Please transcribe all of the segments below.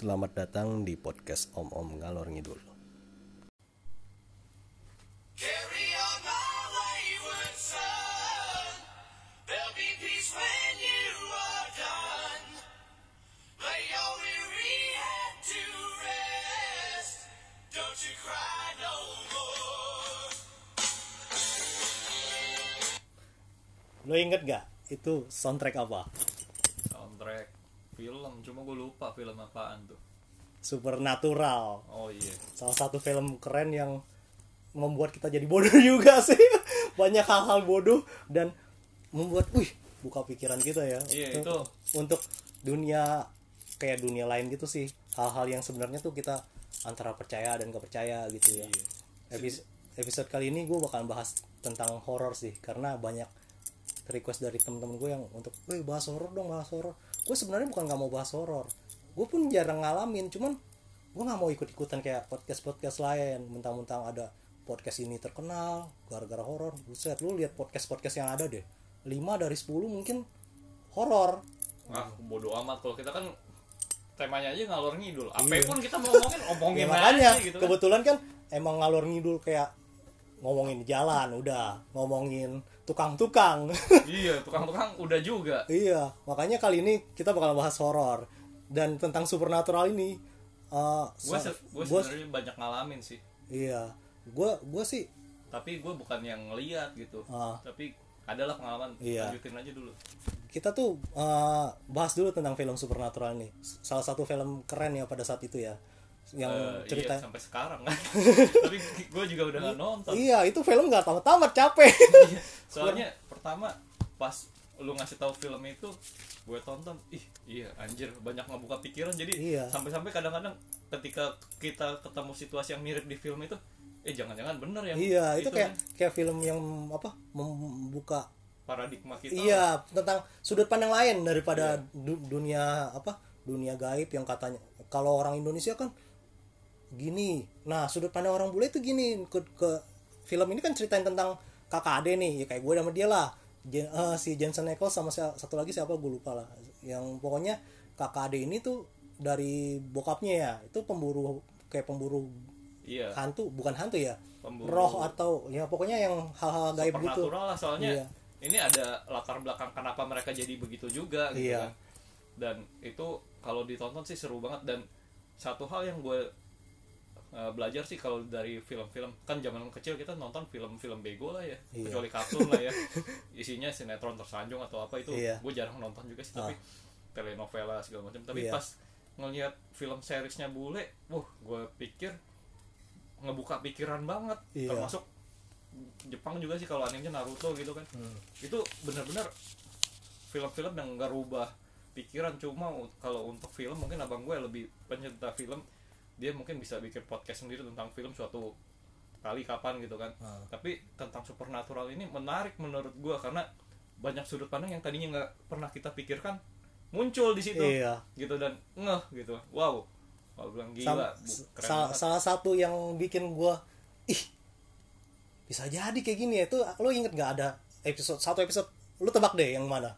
Selamat datang di podcast Om Om Ngalor Ngidul. Lo inget gak? Itu soundtrack apa? Film cuma gue lupa film apaan tuh Supernatural. oh iya Salah satu film keren yang membuat kita jadi bodoh juga sih. Banyak hal-hal bodoh dan membuat, wih, buka pikiran kita ya. Iya, itu. Untuk dunia kayak dunia lain gitu sih. Hal-hal yang sebenarnya tuh kita antara percaya dan gak percaya gitu ya. Iya. Epis- episode kali ini gue bakal bahas tentang horor sih karena banyak request dari temen-temen gue yang untuk, wih bahas horor dong bahas horor. Gue sebenarnya bukan nggak mau bahas horor, gue pun jarang ngalamin, cuman gue nggak mau ikut-ikutan kayak podcast podcast lain. Mentang-mentang ada podcast ini terkenal gara-gara horor. Buset, lu lihat podcast podcast yang ada deh, 5 dari 10 mungkin horor. ah bodoh amat kalau kita kan temanya aja ngalor ngidul apa pun kita mau ngomongin Ya, omongin makanya aja gitu kan kebetulan kan emang ngalor ngidul kayak ngomongin jalan udah ngomongin tukang-tukang iya tukang-tukang udah juga Iya, makanya kali ini kita bakal bahas horor dan tentang supernatural ini. Uh, gue sa- gue gua- sebenarnya banyak ngalamin sih iya, gue gue sih tapi gue bukan yang ngeliat gitu Ah. tapi adalah pengalaman Iya. lanjutin aja dulu kita tuh uh, bahas dulu tentang film supernatural ini. Salah satu film keren ya pada saat itu ya, yang Eh, cerita. iya, sampai sekarang kan tapi gue juga udah gak nonton Iya, itu film nggak tamat-tamat capek. Iya, soalnya pertama pas lu ngasih tahu film itu gue tonton ih iya anjir banyak ngebuka pikiran jadi Iya. sampai-sampai kadang-kadang ketika kita ketemu situasi yang mirip di film itu eh jangan-jangan bener yang iya, itu kayak kan, kayak film yang apa membuka paradigma kita Iya, tentang sudut pandang lain daripada du- dunia apa? Dunia gaib yang katanya kalau orang Indonesia kan gini. Nah, sudut pandang orang bule itu gini. Ke, ke film ini kan ceritain tentang kakak ade nih, ya kayak gue sama dia lah. Jen- eh, si Jensen Ackles sama si- satu lagi siapa gue lupa lah. Yang pokoknya kakak ade ini tuh dari bokapnya ya, itu pemburu kayak pemburu iya hantu, bukan hantu ya. Pemburu. Roh atau ya pokoknya yang hal-hal gaib gitu. lah soalnya Iya. ini ada latar belakang kenapa mereka jadi begitu juga gitu Iya. kan dan itu kalau ditonton sih seru banget dan satu hal yang gue uh, belajar sih kalau dari film-film kan zaman kecil kita nonton film-film bego lah ya Iya. kecuali kartun lah ya isinya sinetron tersanjung atau apa itu Iya. gue jarang nonton juga sih tapi telenovela segala macam tapi Iya. pas ngelihat film seriesnya bule wah gue pikir ngebuka pikiran banget Iya. termasuk Jepang juga sih kalau animenya Naruto gitu kan Hmm. itu benar-benar film-film yang nggak rubah pikiran cuma kalau untuk film mungkin abang gue lebih pencinta film dia mungkin bisa bikin podcast sendiri tentang film suatu kali kapan gitu kan Ah. tapi tentang supernatural ini menarik menurut gue karena banyak sudut pandang yang tadinya nggak pernah kita pikirkan muncul di situ Iya. gitu dan ngeh gitu wow kalau bilang Sam- gila bu- keren sal- banget. salah satu yang bikin gua ih bisa jadi kayak gini ya itu lo inget gak ada episode satu episode lu tebak deh yang mana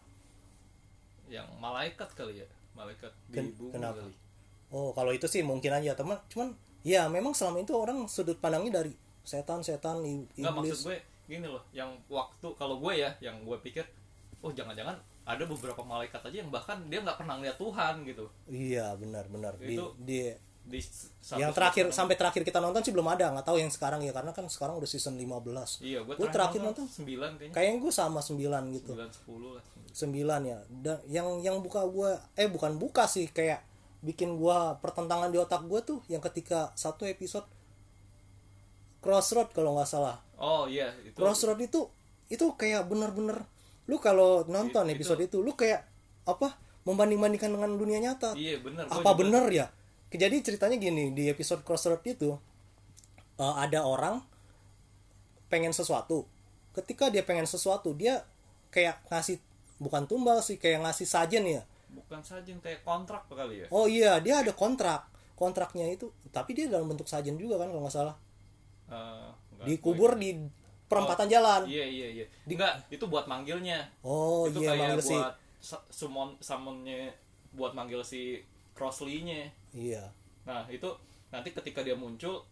yang malaikat kali ya malaikat di Ken- bumi kenapa? kali oh kalau itu sih mungkin aja teman cuman ya memang selama itu orang sudut pandangnya dari setan setan i- Nggak maksud iblis gue gini loh, yang waktu kalau gue ya, yang gue pikir, oh jangan-jangan ada beberapa malaikat aja yang bahkan dia nggak pernah ngeliat Tuhan gitu. iya benar benar di, Itu di Di satu yang terakhir sampai terakhir kita nonton sih belum ada nggak tahu yang sekarang ya karena kan sekarang udah season 15 pandang. Iya, gue Gue terakhir nonton 9 kayaknya. kayaknya gue sama 9 gitu 9 10 lah. sembilan ya dan yang yang buka gua eh bukan buka sih kayak bikin gua pertentangan di otak gua tuh yang ketika satu episode Crossroad kalau nggak salah. Oh iya, itu. Crossroad itu itu kayak bener-bener lu kalau nonton Itu- episode itu. lu kayak apa membanding-bandingkan dengan dunia nyata. Iya, bener. Gua apa juga- bener ya? Jadi ceritanya gini di episode Crossroad itu eh, ada orang pengen sesuatu. Ketika dia pengen sesuatu dia kayak ngasih bukan tumbal sih kayak ngasih sajen ya Bukan saja yang kayak kontrak kali ya. oh iya dia ada kontrak kontraknya itu tapi dia dalam bentuk sajen juga kan kalau nggak salah Eh, enggak, dikubur di perempatan jalan Iya, iya, iya. Enggak, itu buat manggilnya. oh itu iya kayak si buat sa- summon summonnya buat manggil si Crossley-nya. iya nah itu nanti ketika dia muncul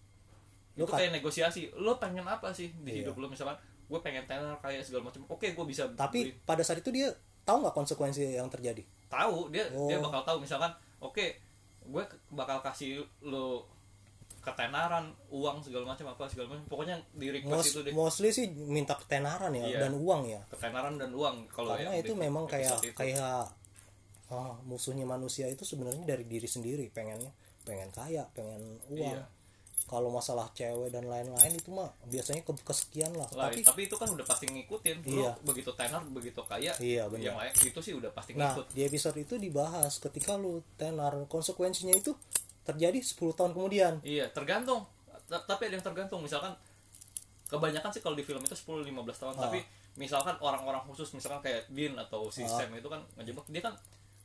Lu itu kayak negosiasi lo pengen apa sih di Iya. hidup lo misalkan gue pengen tenar kayak segala macam oke gue bisa tapi beli. pada saat itu dia tahu nggak konsekuensi yang terjadi tahu dia dia Oh. bakal tahu misalkan oke gue ke- bakal kasih lo ketenaran uang segala macam apa segala macam pokoknya di request Most- itu deh mostly sih minta ketenaran ya Iya. dan uang ya ketenaran dan uang kalau karena yang itu memang kayak itu. kayak ah, musuhnya manusia itu sebenarnya dari diri sendiri pengennya pengen kaya pengen uang Iya. Kalau masalah cewek dan lain-lain itu mah biasanya ke kesekian lah. Lah, tapi tapi, itu kan udah pasti ngikutin. Iya. begitu tenar begitu kaya Iya, benar. yang lain itu sih udah pasti nah ngikut. di episode itu dibahas ketika lu tenar konsekuensinya itu terjadi 10 tahun kemudian. Iya tergantung. Ta- tapi ada yang tergantung. Misalkan kebanyakan sih kalau di film itu 10-15 tahun. Ah. tapi misalkan orang-orang khusus misalkan kayak Dean atau si Ah. Sam itu kan ngejebak. Dia kan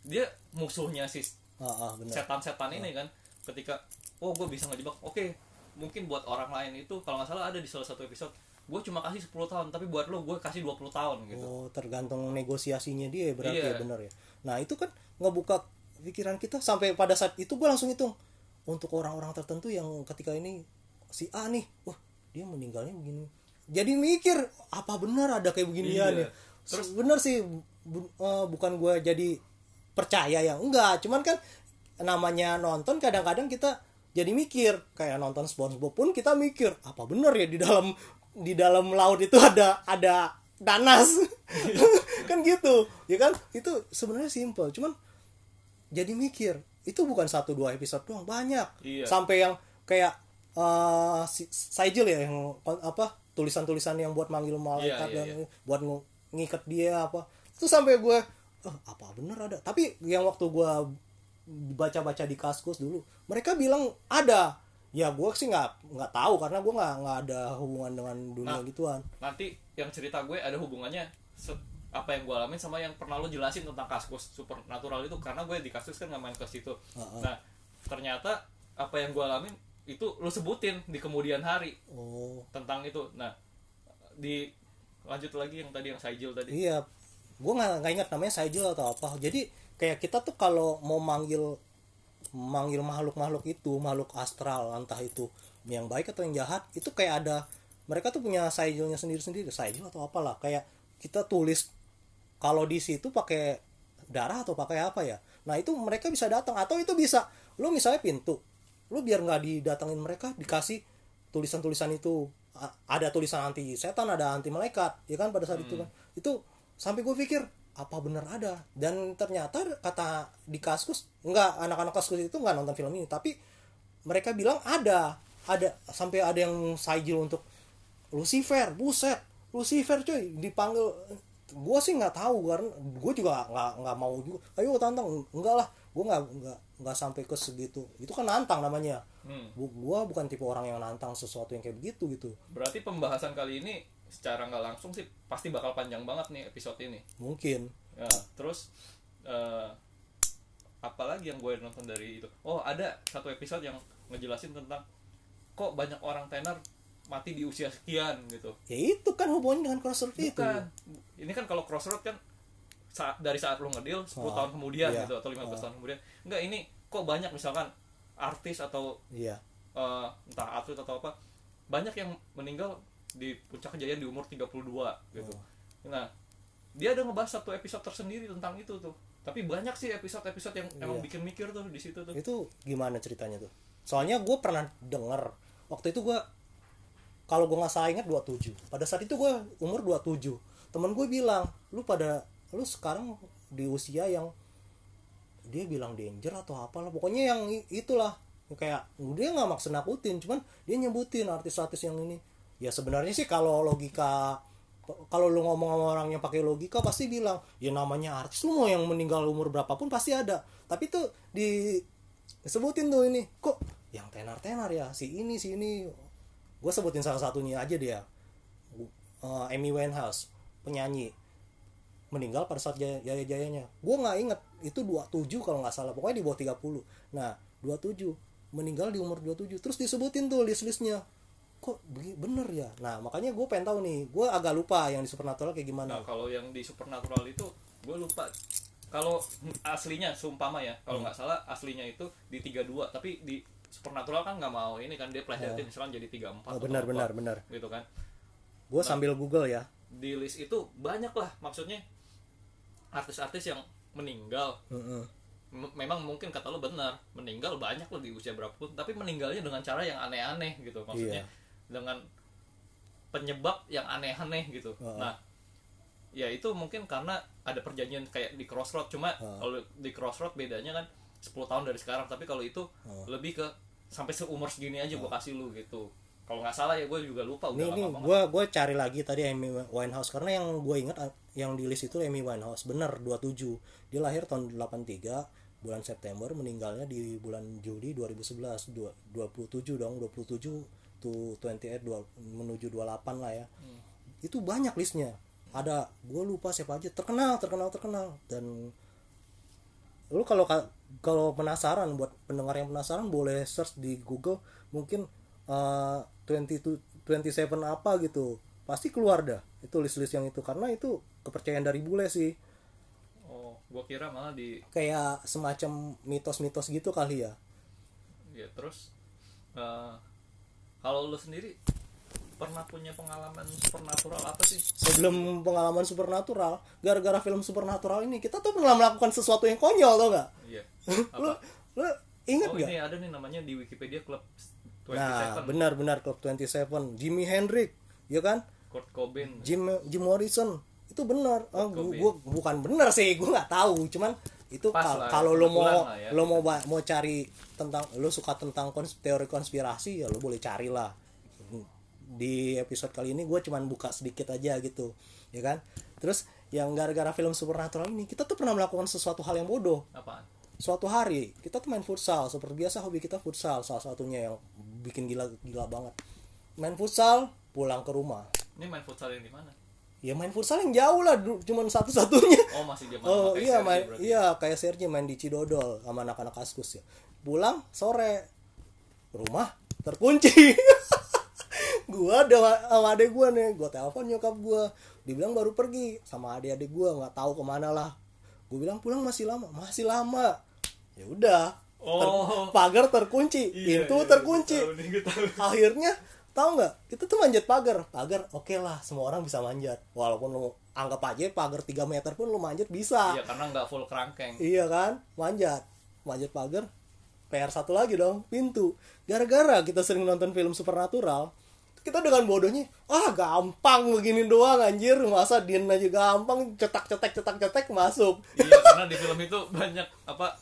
dia musuhnya si ah, ah benar. setan-setan ini kan. Ketika oh gue bisa ngejebak. Oke mungkin buat orang lain itu kalau nggak salah ada di salah satu episode gue cuma kasih 10 tahun tapi buat lo gue kasih 20 tahun gitu Oh, tergantung negosiasinya dia ya, berarti Iya. ya benar ya. Nah, itu kan ngebuka pikiran kita sampai pada saat itu gue langsung hitung untuk orang-orang tertentu yang ketika ini si A nih, wah, dia meninggalnya begini. Jadi mikir apa benar ada kayak beginian Iya. ya. Terus bener sih bu- eh, bukan gue jadi percaya ya. Enggak, cuman kan namanya nonton kadang-kadang kita jadi mikir kayak nonton SpongeBob pun kita mikir apa benar ya di dalam di dalam laut itu ada ada danas kan gitu ya kan? Itu sebenarnya simple cuman jadi mikir itu bukan satu dua episode doang banyak. Iya. sampai yang kayak eh si Saijil ya yang apa tulisan-tulisan yang buat manggil malaikat Iya, iya, dan buat ng- ngikat dia apa. Itu sampai gue "Eh, apa bener ada? Tapi yang waktu gue baca-baca di kaskus dulu mereka bilang ada ya gue sih nggak nggak tahu karena gue nggak nggak ada hubungan dengan dunia Nah. gituan nanti yang cerita gue ada hubungannya apa yang gue alamin sama yang pernah lo jelasin tentang kasus supernatural itu karena gue di kasus kan nggak main ke situ Heeh. nah ternyata apa yang gue alamin itu lo sebutin di kemudian hari oh tentang itu nah di lanjut lagi yang tadi yang Saijil tadi Iya, gue nggak nggak ingat namanya Saijil atau apa. Jadi kayak kita tuh kalau mau manggil manggil makhluk-makhluk itu makhluk astral entah itu yang baik atau yang jahat itu kayak ada mereka tuh punya Saijilnya sendiri-sendiri Saijil atau apalah. Kayak kita tulis kalau di situ pakai darah atau pakai apa ya. Nah itu mereka bisa datang. Atau itu bisa lu misalnya pintu lu biar nggak didatengin mereka dikasih tulisan-tulisan itu. Ada tulisan anti setan ada anti malaikat ya kan pada saat itu kan. Itu sampai gue pikir apa bener ada? Dan ternyata kata di kaskus enggak anak-anak kaskus itu nggak nonton film ini tapi mereka bilang ada ada sampai ada yang saijil untuk Lucifer buset Lucifer cuy dipanggil gue sih nggak tahu karena gue juga nggak nggak mau juga ayo tantang enggak lah gue nggak nggak nggak sampai ke segitu itu kan nantang namanya. Hmm. Gua bukan tipe orang yang nantang sesuatu yang kayak begitu gitu. Berarti pembahasan kali ini secara nggak langsung sih pasti bakal panjang banget nih episode ini. Mungkin. Ya, terus eh, apalagi yang gue nonton dari itu? Oh ada satu episode yang ngejelasin tentang kok banyak orang tenar mati di usia sekian gitu. Ya itu kan hubungannya dengan crossroad itu. Ini kan kalau crossroad kan saat dari saat lo ngedil 10 Oh, tahun kemudian iya. gitu atau 15 Oh. tahun kemudian. Enggak ini kok banyak misalkan artis atau iya. eh, entah atlet atau apa banyak yang meninggal di puncak kejayaan di umur 32 gitu. Oh. Nah, dia ada ngebahas satu episode tersendiri tentang itu tuh. Tapi banyak sih episode-episode yang emang Iya. bikin mikir tuh di situ tuh. itu gimana ceritanya tuh soalnya gue pernah denger waktu itu gue kalau gue nggak salah ingat 27 pada saat itu gue umur 27 temen gue bilang lu pada lu sekarang di usia yang dia bilang danger atau apalah pokoknya yang itulah kayak dia nggak maksud nakutin cuman dia nyebutin artis-artis yang ini ya sebenarnya sih kalau logika kalau lu ngomong sama orang yang pakai logika pasti bilang ya namanya artis lu mau yang meninggal umur berapapun pasti ada. Tapi tuh di sebutin tuh ini kok yang tenar-tenar ya si ini si ini. Gue sebutin salah satunya aja dia. Eh, Amy Winehouse penyanyi. Meninggal pada saat jaya, jaya jayanya. Gue nggak inget itu 27 kalau nggak salah pokoknya di bawah 30 nah 27 meninggal di umur 27 terus disebutin tuh list listnya kok bener ya nah makanya gue pengen tahu nih gue agak lupa yang di supernatural kayak Nah, gimana kalau yang di supernatural itu gue lupa kalau aslinya sumpama ya kalau Hmm. nggak salah aslinya itu di 32 tapi di supernatural kan nggak mau ini kan dia plesetin misalkan jadi 34 Oh, benar benar benar. gitu kan Gue sambil Google ya. di list itu banyak lah maksudnya artis-artis yang meninggal Mm-mm. M- memang mungkin kata lo benar meninggal banyak loh di usia berapapun tapi meninggalnya dengan cara yang aneh-aneh gitu maksudnya Iya. Dengan penyebab yang aneh-aneh gitu. Heeh. nah ya itu mungkin karena ada perjanjian kayak di crossroad. Cuma Heeh. kalau di crossroad bedanya kan 10 tahun dari sekarang. Tapi kalau itu Heeh. lebih ke sampai seumur segini aja gue kasih lu gitu. Kalau nggak salah ya gue juga lupa udah nih lama gue gue cari lagi tadi Amy Winehouse. Karena yang gue ingat ah, yang di list itu Amy Winehouse. Bener 27 dia lahir tahun 83 bulan September meninggalnya di bulan Juli 2011 dua- 27 dong 27 to 28 dua, menuju 28 lah ya. Itu banyak listnya. Ada gue lupa siapa aja. Terkenal terkenal terkenal. Dan lu kalau ka- kalau penasaran buat pendengar yang penasaran boleh search di Google mungkin uh, 22 27 apa gitu. Pasti keluar dah itu list-list yang itu. Karena itu kepercayaan dari bule sih. Oh gue kira malah di kayak semacam mitos-mitos gitu kali ya. Ya terus eh, kalau lu sendiri pernah punya pengalaman supernatural apa sih? Sebelum pengalaman supernatural gara-gara film supernatural ini kita tuh pernah melakukan sesuatu yang konyol tau gak iya. Apa? lu inget oh gak ini ada nih namanya di Wikipedia Club 27 nah benar-benar Club 27 Jimi Hendrix ya kan? Kurt Cobain. Jim Jim Morrison itu benar. Ah, gua, Cobain. gua bukan benar sih gua nggak tahu. Cuman itu kalau lo mau ya. lo mau mau cari tentang lo suka tentang kons- teori konspirasi ya lo boleh carilah di episode kali ini gue cuman buka sedikit aja gitu ya kan? Terus yang gara-gara film supernatural ini kita tuh pernah melakukan sesuatu hal yang bodoh. Apaan? Suatu hari kita tuh main futsal. Seperti biasa hobi kita futsal. Salah satunya yang bikin gila gila banget. Main futsal pulang ke rumah. Ini main futsal yang di mana ya main futsal yang jauh lah du- cuman satu-satunya. Oh masih zaman oh iya main berarti. iya kayak Sergi main di Cidodol sama anak-anak kaskus ya. Pulang sore rumah terkunci. Gua ada sama adek gua nih gua telepon nyokap gua. Dibilang baru pergi sama adik-adik gua nggak tahu ke mana lah. Gua bilang pulang masih lama. Masih lama. Ya udah Ter- Oh. pagar terkunci Iya, pintu iya, terkunci. gua tahu tahu. akhirnya tahu nggak? Kita tuh manjat pagar. Pagar oke lah semua orang bisa manjat. Walaupun lu anggap aja pagar 3 meter pun lu manjat bisa. Iya karena nggak full kerangkeng. Iya kan? Manjat. Manjat pagar PR satu lagi dong pintu. Gara-gara kita sering nonton film supernatural kita dengan bodohnya ah gampang begini doang anjir. Masa din aja gampang cetak cetek cetak cetek masuk. Iya karena di film itu banyak apa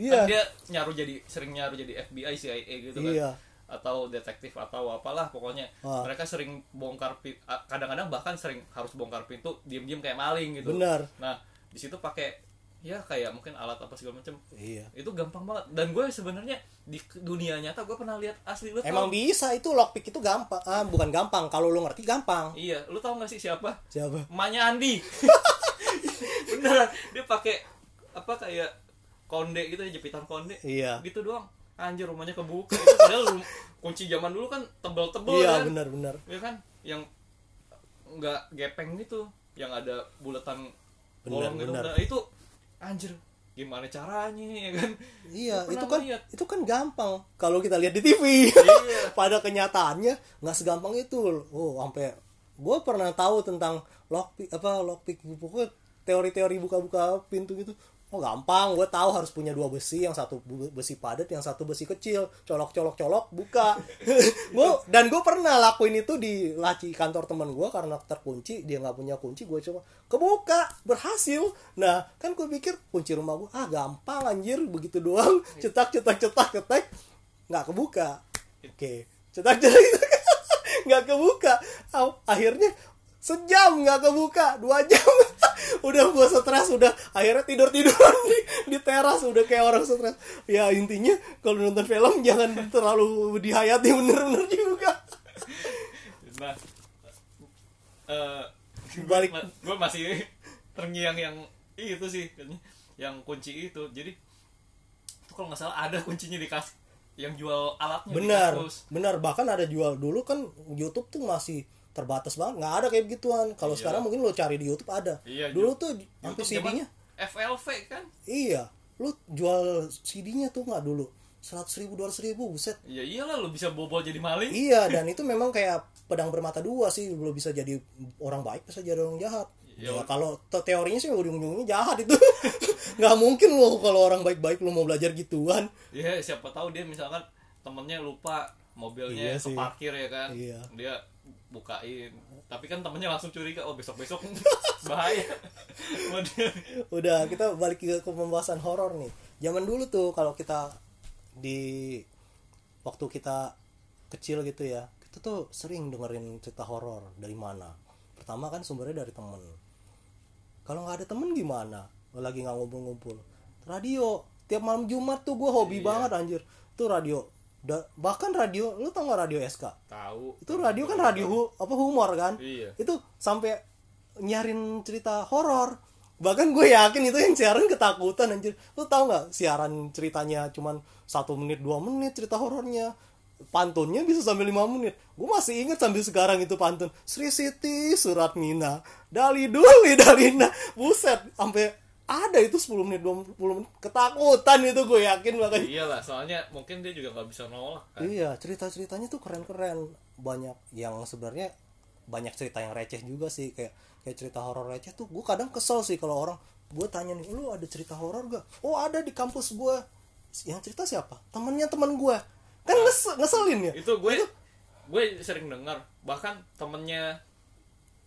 iya. kan dia nyaru jadi sering nyaru jadi FBI CIA gitu kan. Iya. Atau detektif atau apalah pokoknya Ah. mereka sering bongkar pintu kadang-kadang bahkan sering harus bongkar pintu diem-diem kayak maling gitu. Benar. nah di situ pakai ya kayak mungkin alat apa segala macam. Iya. Itu gampang banget. Dan gue sebenarnya di dunia nyata gue pernah lihat asli lu emang tau? bisa itu lockpick itu gampang ah bukan gampang. Kalau lu ngerti gampang. Iya lu tau gak sih siapa? Siapa? Emaknya Andi. Beneran dia pakai apa kayak konde gitu ya jepitan konde. Iya. gitu doang anjir rumahnya kebuka itu padahal rum- kunci zaman dulu kan tebel-tebel iya kan benar-benar ya kan yang nggak gepeng gitu yang ada bulatan Bener, bolong gitu bener. nah itu anjir gimana caranya ya kan Iya, itu kan lihat. itu kan gampang kalau kita lihat di TV. Iya. Pada kenyataannya nggak segampang itu. Oh, sampai gue pernah tahu tentang lockpick apa lockpick pokoknya teori-teori buka-buka pintu gitu. Oh gampang, gue tahu harus punya dua besi, yang satu besi padat, yang satu besi kecil, colok-colok-colok, buka. gua dan gue pernah lakuin itu di laci kantor teman gue karena terkunci, dia nggak punya kunci, gue coba kebuka, berhasil. Nah, kan gue pikir kunci rumah gue, ah gampang anjir, begitu doang, cetak, cetak, cetak, cetak, nggak kebuka. Oke, cetak, cetak, cetak, nggak kebuka. Akhirnya sejam nggak kebuka, dua jam. udah gue stres udah akhirnya tidur tiduran di, di teras udah kayak orang stres. Ya intinya kalau nonton film jangan terlalu dihayati bener-bener juga. Nah eh Balik. gue masih terngiang yang itu sih yang kunci itu. Jadi itu kalau nggak salah ada kuncinya di kas yang jual alatnya benar benar. Bahkan ada jual dulu kan YouTube tuh masih terbatas banget nggak ada kayak begituan. Kalau Iya. sekarang mungkin lo cari di YouTube ada. Iya, dulu tuh sampai CD-nya FLV kan? Iya. Lu jual CD-nya tuh nggak dulu? Seratus ribu dua ribu buset. Ya iyalah lu bisa bobol jadi maling. Iya dan itu memang kayak pedang bermata dua sih. Lu bisa jadi orang baik bisa jadi orang jahat. Ya. ya, kalau te- teorinya sih ujung-ujungnya jahat itu. Nggak mungkin lo kalau orang baik-baik lu mau belajar gituan. Ya siapa tahu dia misalkan temennya lupa mobilnya Iya keparkir ya kan? Iya. dia bukain. Tapi kan temennya langsung curiga oh besok besok bahaya udah kita balik ke, pembahasan horor nih. Zaman dulu tuh kalau kita di waktu kita kecil gitu ya kita tuh sering dengerin cerita horor dari mana. Pertama kan sumbernya dari temen. Kalau nggak ada temen gimana? Lagi nggak ngumpul-ngumpul. Radio tiap malam jumat tuh gue hobi banget anjir. Tuh radio Da- bahkan radio lu tau nggak radio SK tahu. Itu radio kan radio hu- apa humor kan? Iya. itu sampai nyarin cerita horor. Bahkan gue yakin itu yang siaran ketakutan anjir. Lu tau nggak siaran ceritanya cuman satu menit dua menit cerita horornya? Pantunnya bisa sampai lima menit. Gue masih inget sampai sekarang itu pantun. Sri Siti Surat Mina Dali Duli Dalina buset sampai ada itu 10 menit 20 menit. Ketakutan itu gue yakin makanya. Iyalah soalnya mungkin dia juga nggak bisa nolak kan? Iya, cerita-ceritanya tuh keren-keren. Banyak yang sebenarnya banyak cerita yang receh juga sih. Kayak kayak cerita horor receh tuh gue kadang kesel sih kalau orang gue tanya nih lu ada cerita horor gak oh ada di kampus gue yang cerita siapa? Temennya teman gue kan nges- ngeselin ya? itu gue gue sering dengar bahkan temennya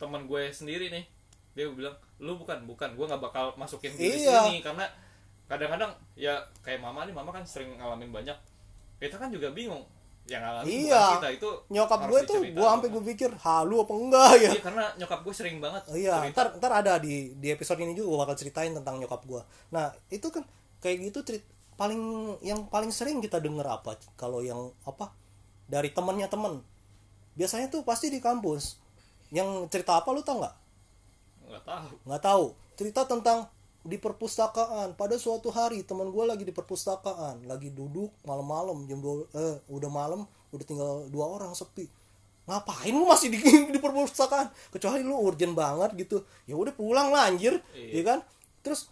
teman gue sendiri nih dia bilang lu bukan bukan gue nggak bakal masukin di Iya. sini karena kadang-kadang ya kayak mama nih mama kan sering ngalamin banyak kita kan juga bingung yang ngalamin iya kita itu nyokap gue tuh gue sampai gue pikir halu apa enggak ya iya karena nyokap gue sering banget Iya, cerita. ntar, ntar ada di di episode ini juga gue bakal ceritain tentang nyokap gue. Nah, itu kan kayak gitu cerit paling yang paling sering kita denger apa kalau yang apa dari temennya temen. Biasanya tuh pasti di kampus. Yang cerita apa lu tau nggak? Nggak tahu Nggak tahu. Cerita tentang di perpustakaan. Pada suatu hari teman gue lagi di perpustakaan, lagi duduk malam-malam jam dua, eh udah malam, udah tinggal dua orang sepi. Ngapain lu masih di, di perpustakaan? Kecuali lu urgent banget gitu. Ya udah pulang lah anjir, Iya. ya kan? Terus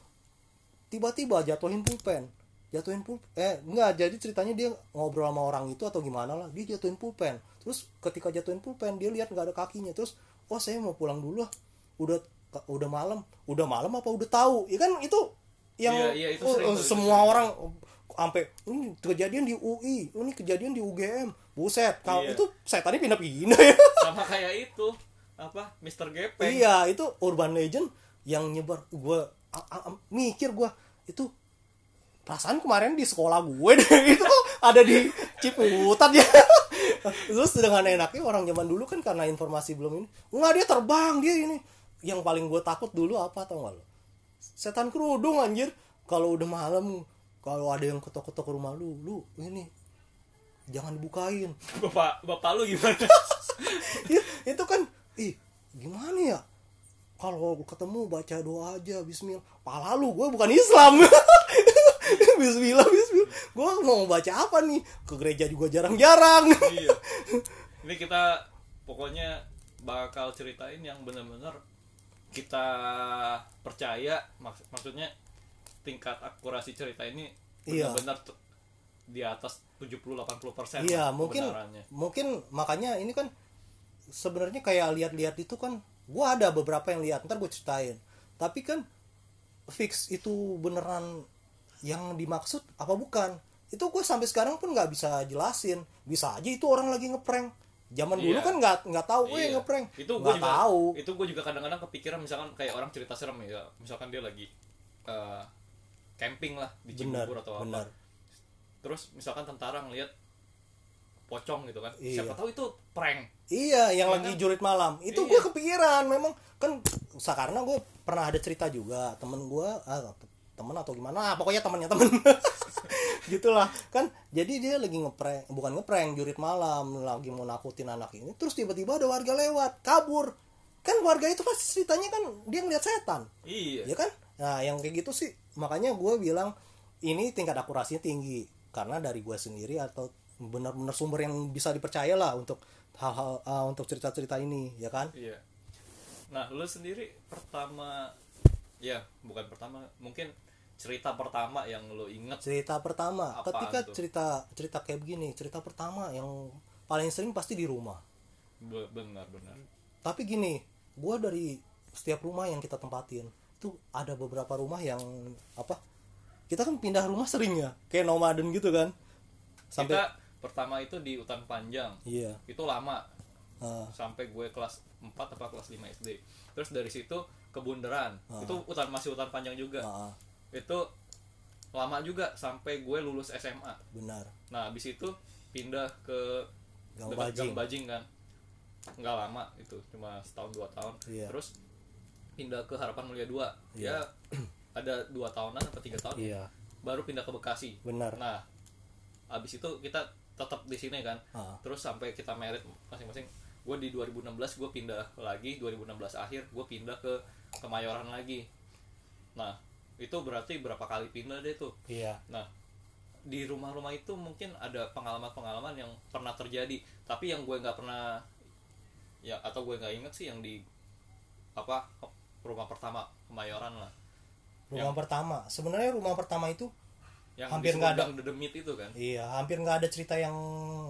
tiba-tiba jatuhin pulpen. Jatuhin pulpen. Eh, enggak, jadi ceritanya dia ngobrol sama orang itu atau gimana lah. Dia jatuhin pulpen. Terus ketika jatuhin pulpen, dia lihat nggak ada kakinya. Terus, oh saya mau pulang dulu lah. Udah udah malam. Udah malam apa udah tahu? Ya kan itu yang Iya, iya, itu oh, sering tuh, itu semua sering. orang sampai ini kejadian di UI, ini kejadian di UGM. Buset, kalau Iya. itu setannya pindah-pindah ya. sama kayak itu apa Mister Gepeng Iya, itu urban legend yang nyebar gue mikir gue itu perasaan kemarin di sekolah gue deh itu ada di Ciputat ya. Terus dengan enaknya orang zaman dulu kan karena informasi belum ini, nggak dia terbang dia ini. Yang paling gue takut dulu apa tau gak lo? Setan kerudung anjir. Kalau udah malam, kalau ada yang ketok-ketok ke rumah lu, lu ini jangan dibukain. bapak bapak lu gimana? Ya, itu kan ih gimana ya? Kalau ketemu baca doa aja Bismillah. Pala lu gue bukan Islam. Bismillah Bismillah. Gue mau baca apa nih? Ke gereja juga jarang-jarang. Iya. Ini kita pokoknya bakal ceritain yang benar-benar kita percaya maks- maksudnya tingkat akurasi cerita ini Iya. benar-benar t- di atas 70-80 persen iya mungkin mungkin makanya ini kan sebenarnya kayak lihat-lihat itu kan gue ada beberapa yang lihat ntar gue ceritain. Tapi kan fix itu beneran yang dimaksud apa bukan? Itu gue sampai sekarang pun nggak bisa jelasin. Bisa aja itu orang lagi ngeprank zaman dulu Iya. kan nggak nggak tahu gue Iya. ngeprank itu gue juga tahu itu gue juga kadang-kadang kepikiran misalkan kayak orang cerita serem ya misalkan dia lagi eh, camping lah di Cibubur atau benar apa terus misalkan tentara ngelihat pocong gitu kan Iya. siapa tahu itu prank Iya, yang Iya lagi kan? jurit malam. Itu Iya. gue kepikiran, memang kan karena gue pernah ada cerita juga temen gue, ah, temen atau gimana, ah, pokoknya temennya temen. gitulah kan. Jadi dia lagi ngeprank, bukan ngeprank, jurit malam, lagi mau nakutin anak ini. Terus tiba-tiba ada warga lewat, kabur. Kan warga itu pasti ceritanya kan dia ngeliat setan, iya ya kan? Nah, yang kayak gitu sih, makanya gue bilang ini tingkat akurasinya tinggi karena dari gue sendiri atau benar-benar sumber yang bisa dipercaya lah untuk hal-hal uh, untuk cerita-cerita ini, ya kan? iya nah lu sendiri pertama ya bukan pertama mungkin cerita pertama yang lo inget cerita pertama. Apaan ketika tuh? cerita cerita kayak begini cerita pertama yang paling sering pasti di rumah. Be- benar benar. Tapi gini gua dari setiap rumah yang kita tempatin itu ada beberapa rumah yang apa kita kan pindah rumah sering ya kayak nomaden gitu kan. Sampai kita pertama itu di hutan panjang. Iya. Itu lama. Nah, sampai gue kelas 4 apa kelas 5 SD terus dari situ ke Bundaran Ah. itu hutan masih hutan panjang juga. Ah, itu lama juga sampai gue lulus SMA benar. Nah habis itu pindah ke Gang Bajing. Gang Bajing. Kan. Nggak lama itu cuma setahun dua tahun. Iya. terus pindah ke Harapan Mulia 2 Iya. ya ada dua tahunan atau tiga tahun. Iya. Baru pindah ke Bekasi. Benar. Nah habis itu kita tetap di sini kan. Ah. terus sampai kita merit masing-masing. Gue di 2016 gue pindah lagi. 2016 akhir gue pindah ke Kemayoran lagi. Nah itu berarti berapa kali pindah deh tuh. Iya. Nah di rumah-rumah itu mungkin ada pengalaman-pengalaman yang pernah terjadi. Tapi yang gue nggak pernah ya atau gue nggak inget sih yang di apa rumah pertama Kemayoran lah. Rumah pertama. Sebenarnya rumah pertama itu yang Hampir nggak ada. Dedemit itu kan? Iya hampir nggak ada cerita yang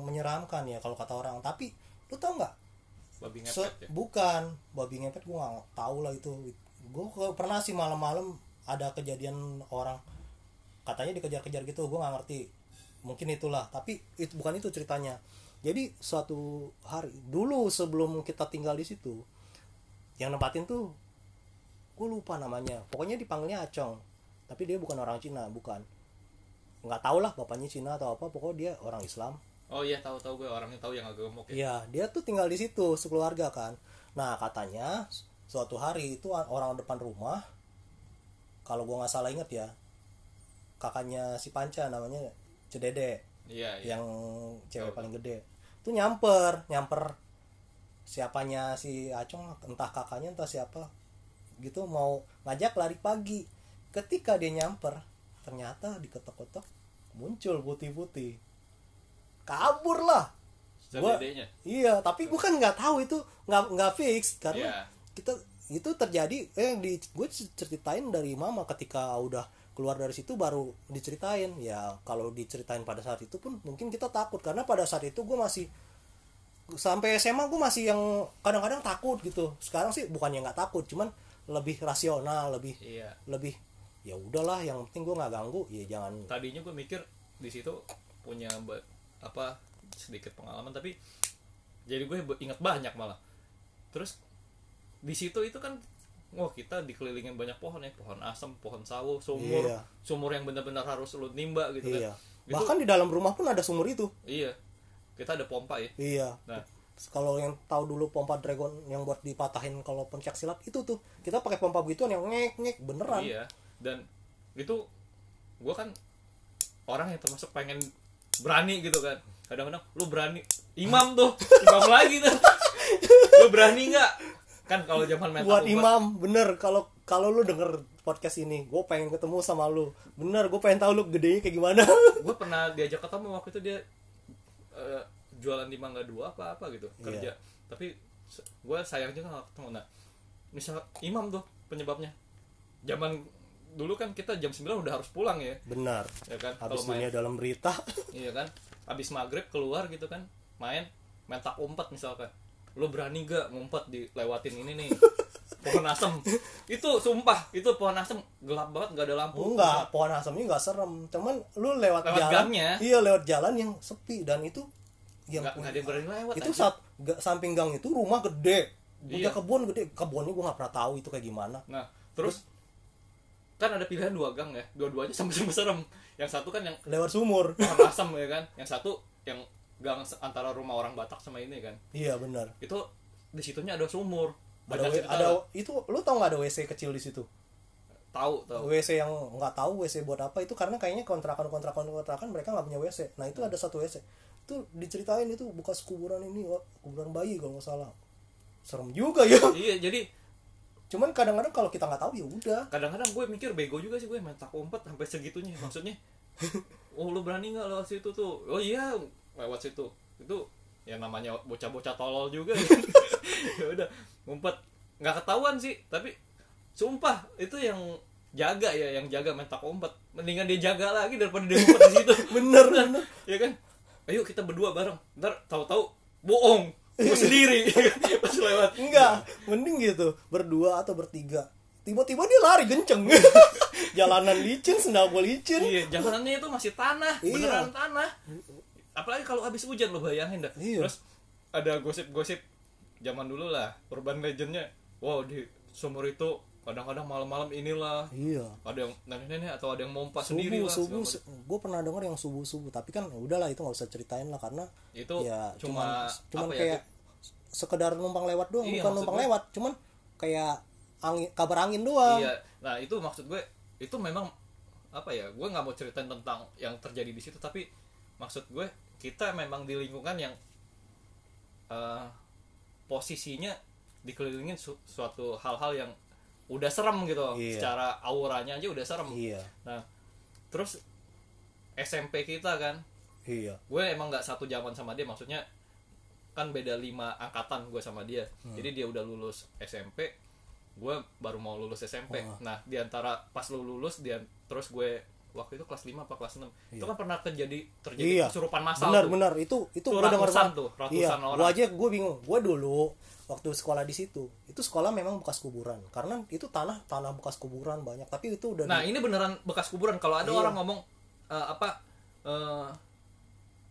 menyeramkan ya kalau kata orang. Tapi lu tau nggak? Babi ngepet ya? bukan. Babi ngepet gue nggak tahu lah itu. Gue pernah sih malam-malam ada kejadian orang katanya dikejar-kejar gitu gue nggak ngerti. Mungkin itulah tapi itu bukan itu ceritanya. Jadi suatu hari dulu sebelum kita tinggal di situ yang nempatin tuh gue lupa namanya. Pokoknya dipanggilnya Acong tapi dia bukan orang Cina bukan. Nggak tahu lah bapaknya Cina atau apa pokoknya dia orang Islam. Oh iya tahu tahu gue orangnya tahu yang agak gemuk ya. Iya, dia tuh tinggal di situ sekeluarga kan. Nah katanya suatu hari itu orang depan rumah, kalau gua nggak salah inget ya, kakaknya si Panca namanya Cedede, iya iya yang cewek Tahu. paling gede. Itu nyamper, nyamper siapanya si Acong, entah kakaknya entah siapa, gitu mau ngajak lari pagi. Ketika dia nyamper, ternyata diketok-ketok muncul putih-putih, kabur lah Gua- Iya, tapi gue kan nggak tahu itu nggak nggak fix karena Iya. kita itu terjadi eh di gue ceritain dari mama ketika udah keluar dari situ baru diceritain. Ya kalau diceritain pada saat itu pun mungkin kita takut karena pada saat itu gue masih sampai SMA gue masih yang kadang-kadang takut gitu. Sekarang sih bukannya nggak takut cuman lebih rasional lebih iya. lebih ya udahlah yang penting gue nggak ganggu. Ya jangan. Tadinya gue mikir di situ punya apa sedikit pengalaman tapi jadi gue ingat banyak malah. Terus di situ itu kan wah kita dikelilingin banyak pohon ya pohon asam pohon sawo sumur Iya. sumur yang benar-benar harus lu nimba gitu iya. Kan itu bahkan di dalam rumah pun ada sumur itu. Iya. Kita ada pompa ya. Iya. nah. Kalau yang tahu dulu pompa dragon yang buat dipatahin kalau pencak silat itu tuh. Kita pakai pompa begituan yang ngek ngek beneran. iya. Dan itu gue kan orang yang termasuk pengen berani gitu kan. Kadang-kadang lu berani imam tuh imam lagi tuh. Lu berani nggak kan kalau zaman metal Buat imam bener kalau kalau lu denger podcast ini, gue pengen ketemu sama lu. Bener, gue pengen tahu lu gedenya kayak gimana. gue pernah diajak ketemu waktu itu dia eh, jualan di Mangga Dua apa apa gitu Iya. kerja tapi gue sayang juga nggak ketemu nah misal imam tuh penyebabnya zaman dulu kan kita jam 9 udah harus pulang ya Benar. ya kan Habis main dunia dalam berita. iya kan habis maghrib keluar gitu kan main main tak umpet misalkan lo berani gak ngumpet di lewatin ini nih pohon asem itu sumpah itu pohon asem gelap banget nggak ada lampu Enggak, pohon asamnya enggak serem. Cuman lu lewat, Lewat jalan. gangnya. Iya, lewat jalan yang sepi dan itu yang nggak nggak ada yang berani lewat itu aja. saat ga- samping gang itu rumah gede. Punya Iya. kebun gede. Kebunnya gue nggak pernah tahu itu kayak gimana. Nah, terus kan ada pilihan dua gang ya, dua-duanya sama-sama serem. Yang satu kan yang Lewat sumur. pohon asam ya kan, yang satu yang gang antara rumah orang Batak sama ini kan. iya, benar. Itu di situnya ada sumur. ada ada lah. itu lu tau nggak ada WC kecil di situ tahu tahu. WC yang nggak tahu WC buat apa itu karena kayaknya kontrakan kontrakan kontrakan mereka nggak punya WC nah itu ada satu WC itu diceritain itu bekas kuburan ini kuburan bayi kalau nggak salah serem juga ya Iya, jadi cuman kadang-kadang kalau kita nggak tahu ya udah kadang-kadang gue mikir bego juga sih gue main tak umpet sampai segitunya. Maksudnya, oh lu berani nggak lewat situ tuh? Oh iya, lewat situ. Itu ya namanya bocah-bocah tolol juga. ya udah, ngumpet. Nggak ketahuan sih, tapi sumpah itu yang jaga ya yang jaga main tak umpet mendingan dia jaga lagi daripada dia ngumpet di situ. Bener bener. Ya kan? Ayo kita berdua bareng. Ntar tahu-tahu bohong. Gue sendiri. Pas lewat. Enggak mending gitu. Berdua atau bertiga. Tiba-tiba dia lari kenceng. Jalanan licin sendal gue licin. Iya jalanannya itu masih tanah. Iya. beneran tanah apalagi kalau habis hujan lo bayangin dah. Iya. terus ada gosip-gosip zaman dulu lah urban legendnya. Wow di sumur itu kadang-kadang malam-malam inilah. Iya. Ada yang nenek-nenek atau ada yang mompa subuh sendiri lah subuh gue pernah denger yang subuh subuh tapi kan ya udahlah itu nggak usah ceritain lah karena Itu ya cuma, cuman, ya, kayak sekedar numpang lewat doang Iya, bukan numpang gue- lewat cuman kayak angin kabar angin doang. Iya, nah itu maksud gue itu memang apa ya? Gue nggak mau ceritain tentang yang terjadi di situ, tapi maksud gue kita memang di lingkungan yang eh, posisinya dikelilingin su- suatu hal-hal yang udah serem gitu, Iya. secara auranya aja udah serem. iya Nah, terus SMP kita kan, iya gue emang nggak satu zaman sama dia, maksudnya kan beda lima angkatan gue sama dia, Hmm. jadi dia udah lulus SMP, gue baru mau lulus SMP. Oh. Nah, di antara pas lu lulus, dia terus gue waktu itu kelas 5 apa kelas 6 itu kan pernah terjadi terjadi iya kesurupan massal benar tuh. benar itu itu ratusan banget. tuh, ratusan iya orang. gua aja gue bingung gue dulu waktu sekolah di situ itu sekolah memang bekas kuburan karena itu tanah tanah bekas kuburan banyak tapi itu udah Nah, di- ini beneran bekas kuburan. Kalau ada Iya. orang ngomong eh, apa eh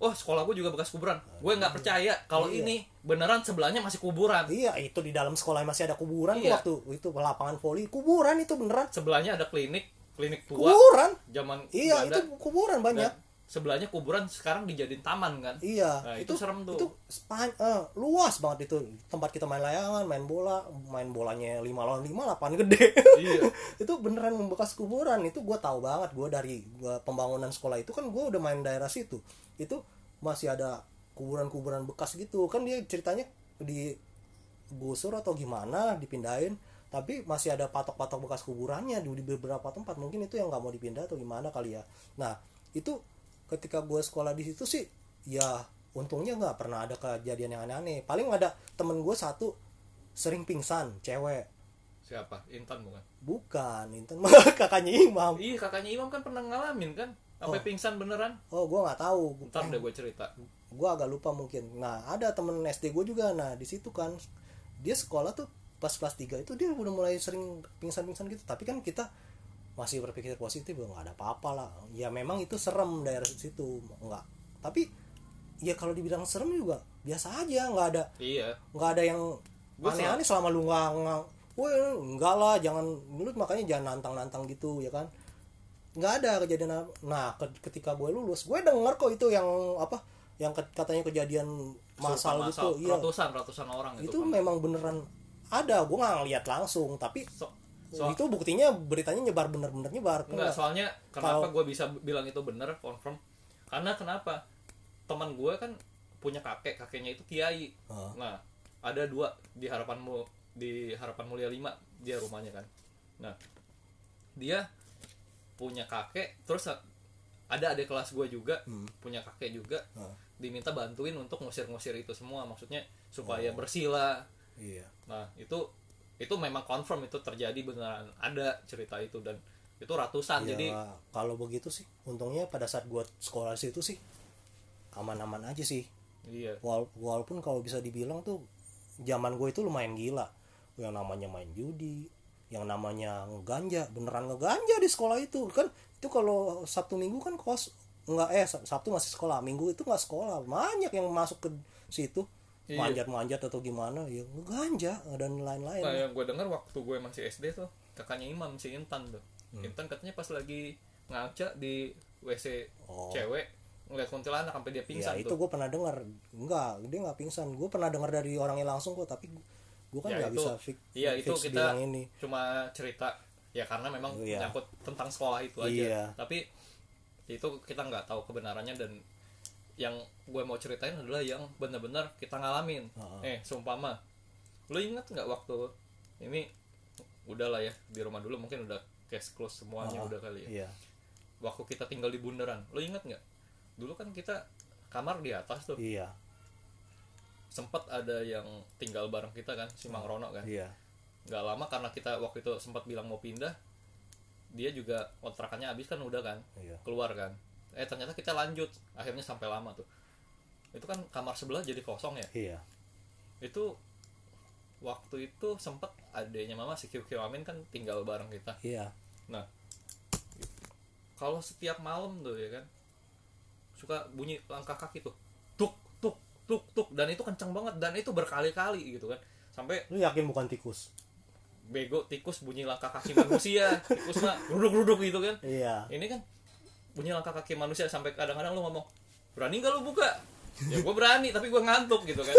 Oh sekolah gue juga bekas kuburan. Gue nggak percaya kalau Iya. ini beneran sebelahnya masih kuburan. iya itu di dalam sekolah masih ada kuburan Iya. waktu itu lapangan voli kuburan itu beneran Sebelahnya ada klinik, klinik tua. kuburan Zaman iya Belanda. itu kuburan banyak Dan sebelahnya kuburan sekarang dijadiin taman kan. Iya, Nah, itu serem tuh. Itu span- eh, luas banget itu tempat kita main layangan, main bola, main bolanya lima lawan lima lapangan gede. Iya. itu beneran bekas kuburan. Itu gue tahu banget. Gue dari gua pembangunan sekolah itu kan gue udah main daerah situ. Itu masih ada kuburan-kuburan bekas gitu. Kan dia ceritanya di gusur atau gimana dipindahin tapi masih ada patok-patok bekas kuburannya di di beberapa tempat mungkin itu yang nggak mau dipindah atau gimana kali ya nah itu ketika gue sekolah di situ sih ya untungnya nggak pernah ada kejadian yang aneh-aneh paling ada temen gue satu sering pingsan cewek Siapa? Intan bukan? bukan Intan kakaknya Imam Iya kakaknya Imam kan pernah ngalamin kan sampai Oh. pingsan beneran. oh gue nggak tahu Ntar deh gue cerita. gue agak lupa mungkin nah ada temen SD gue juga nah di situ kan dia sekolah tuh pas kelas 3 itu dia udah mulai sering pingsan-pingsan gitu. Tapi kan kita masih berpikir positif "Oh, nggak ada apa-apa lah. Ya memang itu serem daerah situ nggak. Tapi ya kalau dibilang serem juga biasa aja nggak ada Iya. nggak ada yang aneh-aneh selama lu nggak nggak enggak lah jangan lu makanya jangan nantang-nantang gitu ya kan? Nggak ada kejadian nah ke- ketika gue lulus gue denger kok itu yang apa yang katanya kejadian masal Kesurupan gitu iya. Ratusan ratusan orang itu. itu kan. memang beneran ada gue nggak ngeliat langsung tapi So- so- itu buktinya beritanya nyebar bener-bener nyebar Enggak, soalnya kenapa gue bisa bilang itu bener confirm? Karena kenapa? Teman gue kan punya kakek, kakeknya itu kiai. Ah. Nah, ada dua di harapanmu di harapan mulia 5 dia rumahnya kan. Nah, dia punya kakek, terus ada adik kelas gue juga punya kakek juga Ah. diminta bantuin untuk ngusir-ngusir itu semua maksudnya Oh. supaya bersih lah iya. Nah, itu itu memang confirm itu terjadi beneran. Ada cerita itu dan itu ratusan Ya, jadi kalau begitu sih untungnya pada saat gue sekolah situ sih aman-aman aja sih. Iya. Wal- walaupun kalau bisa dibilang tuh zaman gue itu lumayan gila. Yang namanya main judi yang namanya ngeganja beneran ngeganja di sekolah itu. Kan itu kalau sabtu minggu kan kos nggak eh Sab- sabtu masih sekolah minggu itu nggak sekolah. Banyak yang masuk ke situ Iya. manjat-manjat atau gimana ya ngeganja dan lain-lain nah yang gue dengar waktu gue masih SD tuh kakaknya Imam si Intan tuh Hmm. Intan katanya pas lagi ngaca di WC Oh. cewek ngeliat kuntilanak sampai dia ya pingsan itu tuh gue pernah dengar enggak dia nggak pingsan gue pernah dengar dari orangnya langsung kok tapi gue kan Ya, nggak itu- bisa fix, iya itu fix kita bilang ini cuma cerita ya karena memang Iya. nyangkut tentang sekolah itu aja Iya. tapi itu kita nggak tahu kebenarannya dan yang gue mau ceritain adalah yang benar-benar kita ngalamin. Heeh. eh sumpama lu ingat nggak waktu ini? Udah lah ya di rumah dulu mungkin udah case close semuanya Ah, udah kali ya. Iya. Waktu kita tinggal di bundaran lu ingat nggak? Dulu kan kita kamar di atas tuh. Iya. Sempet ada yang tinggal bareng kita kan si Mang Rono kan. Iya. Nggak lama karena kita waktu itu sempat bilang mau pindah dia juga kontrakannya habis kan udah kan Iya. keluar kan eh ternyata kita lanjut. Akhirnya sampai lama tuh. Itu kan kamar sebelah jadi kosong ya? Iya. Itu waktu itu sempet adanya mama si Kiu Amin kan tinggal bareng kita. Iya. Nah kalau setiap malam tuh ya kan suka bunyi langkah kaki tuh. Tuk tuk tuk tuk. Dan itu kencang banget. Dan itu berkali-kali gitu kan. Sampai lu yakin bukan tikus? bego tikus bunyi langkah kaki manusia. Tikus mah ruduk-ruduk gitu kan. Iya. Ini kan bunyi langkah kaki manusia sampai kadang-kadang lu ngomong berani gak lu buka? Ya gue berani tapi gue ngantuk gitu kan.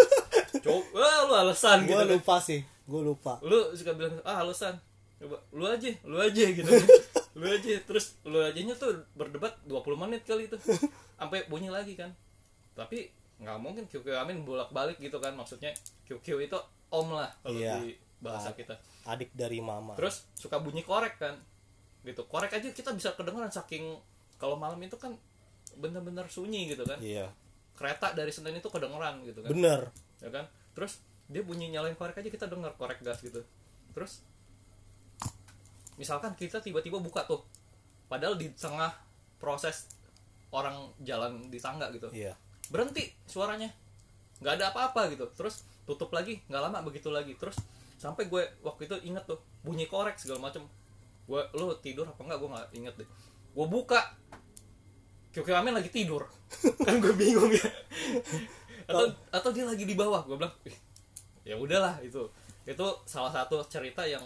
Coba lu alasan gue gitu kan. lupa sih gue lupa. Lu suka bilang ah alasan. Coba lu aja lu aja gitu kan. Lu aja terus lu ajanya tuh berdebat 20 menit kali itu. Sampai bunyi lagi kan. Tapi nggak mungkin QQ Amin bolak-balik gitu kan. Maksudnya QQ itu om lah kalau Iya. di bahasa kita. adik dari mama. Terus suka bunyi korek kan. Gitu korek aja kita bisa kedengeran saking kalau malam itu kan bener-bener sunyi gitu kan. Iya. Kereta dari Senen itu kedengeran gitu kan. Bener ya kan? Terus dia bunyi nyalain korek aja kita denger korek gas gitu. Terus misalkan kita tiba-tiba buka tuh padahal di tengah proses orang jalan di tangga gitu. Iya. Berhenti suaranya. Nggak ada apa-apa gitu. Terus tutup lagi nggak lama begitu lagi. Terus sampai gue waktu itu inget tuh bunyi korek segala macem. Gue lo tidur apa enggak gue nggak inget deh gue buka. Kyo Amin lagi tidur. Kan gue bingung ya. Atau atau dia lagi di bawah. Gue bilang "Ih, ya udahlah itu. Itu salah satu cerita yang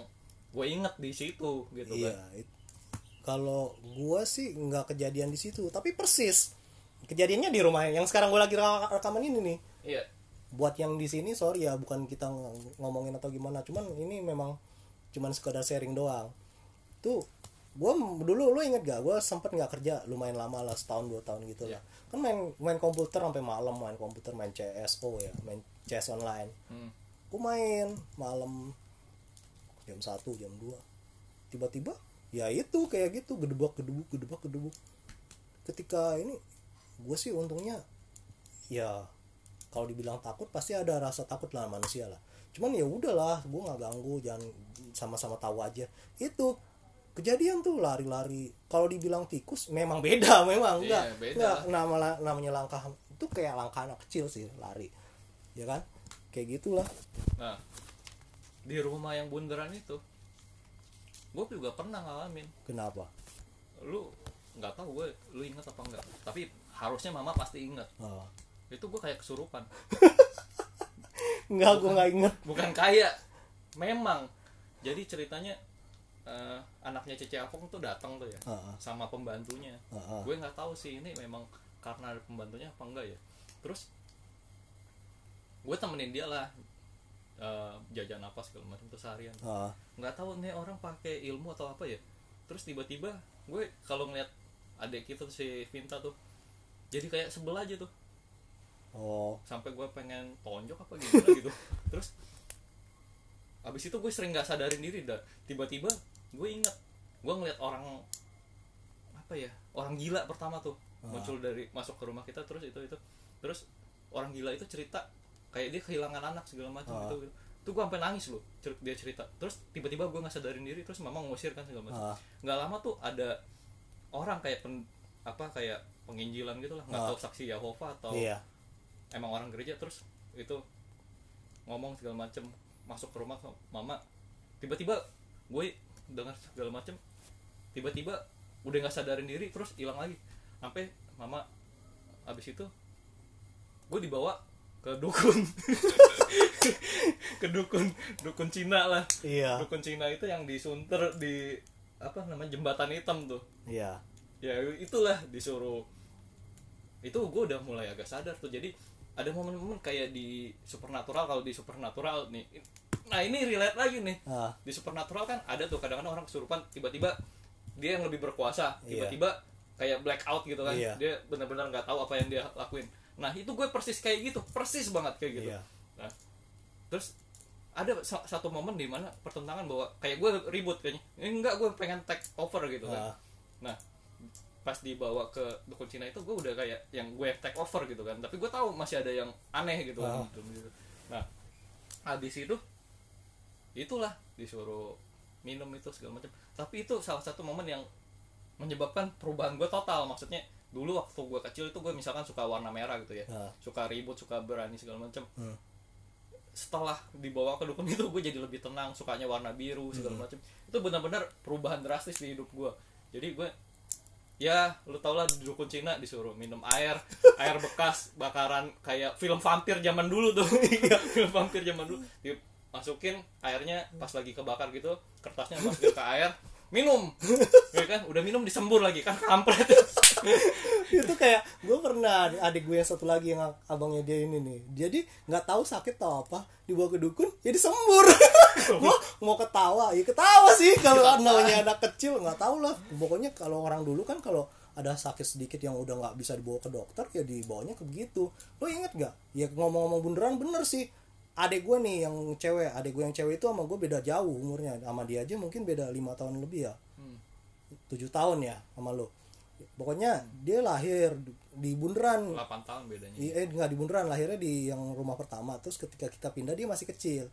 gue inget di situ gitu iya kan. kalau gue sih nggak kejadian di situ tapi persis. Kejadiannya di rumah yang sekarang gue lagi reka- rekaman ini nih. Iya. Buat yang di sini sorry ya bukan kita ng- ngomongin atau gimana cuman ini memang cuman sekedar sharing doang. Tuh gue dulu lu inget gak? Gue sempet nggak kerja lumayan lama lah setahun dua tahun gitu Iya. lah. Kan main main komputer sampai malam main komputer main CSO ya main CS online. Hmm. gue main malam jam 1 jam 2 tiba-tiba ya itu kayak gitu gedebak gedebuk gedebak gedebuk. Ketika ini gue sih untungnya ya kalau dibilang takut pasti ada rasa takut lah manusia lah. Cuman ya udahlah gue nggak ganggu jangan sama-sama tahu aja. Itu kejadian tuh lari-lari kalau dibilang tikus memang beda memang Iya, enggak beda enggak lah. nama namanya langkah itu kayak langkah anak kecil sih lari ya kan kayak gitulah Nah, di rumah yang bundaran itu, gue juga pernah ngalamin. kenapa Lu nggak tahu gue, lu inget apa enggak? Tapi harusnya mama pasti inget. oh. Itu gue kayak kesurupan. enggak gue nggak inget Bukan kayak, memang. Jadi ceritanya eh, anaknya Cece Apong tuh datang tuh ya, Heeh. sama pembantunya. Heeh. Gue nggak tahu sih ini memang karena ada pembantunya apa enggak ya. Terus gue temenin dia lah eh, jajan apa segala macam tuh seharian. Nggak tahu nih orang pakai ilmu atau apa ya terus tiba-tiba gue kalau ngeliat adik kita tuh si Vinta tuh jadi kayak sebel aja tuh oh sampai gue pengen tonjok apa gimana gitu terus abis itu gue sering nggak sadarin diri dah tiba-tiba gue inget gue ngeliat orang apa ya orang gila pertama tuh muncul dari masuk ke rumah kita terus itu itu. Terus orang gila itu cerita kayak dia kehilangan anak segala macam Ah. gitu, gitu. Tuh gue sampai nangis loh cer- dia cerita. Terus tiba-tiba gue nggak sadarin diri terus mama ngusir kan segala macam. Ah. nggak lama tuh ada orang kayak pen, apa kayak penginjilan gitu lah. Nggak Ah. tahu saksi Yahova atau iya. emang orang gereja terus itu ngomong segala macem masuk ke rumah ke mama tiba-tiba gue dengar segala macem tiba-tiba udah nggak sadarin diri terus hilang lagi. Sampai mama abis itu gue dibawa ke dukun. Ke dukun dukun Cina lah. Iya. Dukun Cina itu yang disunter di apa namanya jembatan hitam tuh. Iya. Ya itulah disuruh. Itu gue udah mulai agak sadar tuh. Jadi ada momen-momen kayak di supernatural kalau di supernatural nih nah ini relate lagi nih ah di supernatural kan ada tuh kadang-kadang orang kesurupan tiba-tiba dia yang lebih berkuasa Iya. tiba-tiba kayak blackout gitu kan Iya. dia benar-benar nggak tahu apa yang dia lakuin nah itu gue persis kayak gitu persis banget kayak gitu Iya. nah terus ada sa- satu momen di mana pertentangan bahwa kayak gue ribut kayaknya eh, enggak gue pengen take over gitu kan Ah. nah pas dibawa ke dukun Cina itu gue udah kayak yang gue take over gitu kan tapi gue tahu masih ada yang aneh gitu kan Ah. Gitu. nah habis itu itulah disuruh minum itu segala macam tapi itu salah satu momen yang menyebabkan perubahan gue total maksudnya dulu waktu gue kecil itu gue misalkan suka warna merah gitu ya Nah. suka ribut suka berani segala macam Hmm. setelah dibawa ke dukun itu gue jadi lebih tenang sukanya warna biru Hmm. segala macam itu benar-benar perubahan drastis di hidup gue jadi gue ya lu tau lah dukun Cina disuruh minum air air bekas bakaran kayak film vampir zaman dulu tuh Iya. film vampir zaman dulu dimasukin airnya pas lagi kebakar gitu kertasnya masukin ke air minum. Ya kan? Udah minum disembur lagi kan kampret. Itu kayak gue pernah adik gue yang satu lagi yang abangnya dia ini nih. Jadi nggak tahu sakit atau apa dibawa ke dukun ya disembur. Gue mau ketawa ya ketawa sih. Kalau namanya anak kecil nggak tahu lah. Pokoknya kalau orang dulu kan kalau ada sakit sedikit yang udah nggak bisa dibawa ke dokter ya dibawanya ke begitu. Lo inget nggak? Ya ngomong-ngomong beneran bener sih adik gue nih yang cewek adik gue yang cewek itu sama gue beda jauh umurnya. Sama dia aja mungkin beda lima tahun lebih ya. Tujuh tahun ya sama lo pokoknya dia lahir di bundaran. 8 tahun bedanya. I- eh nggak di bundaran lahirnya di yang rumah pertama. Terus ketika kita pindah dia masih kecil.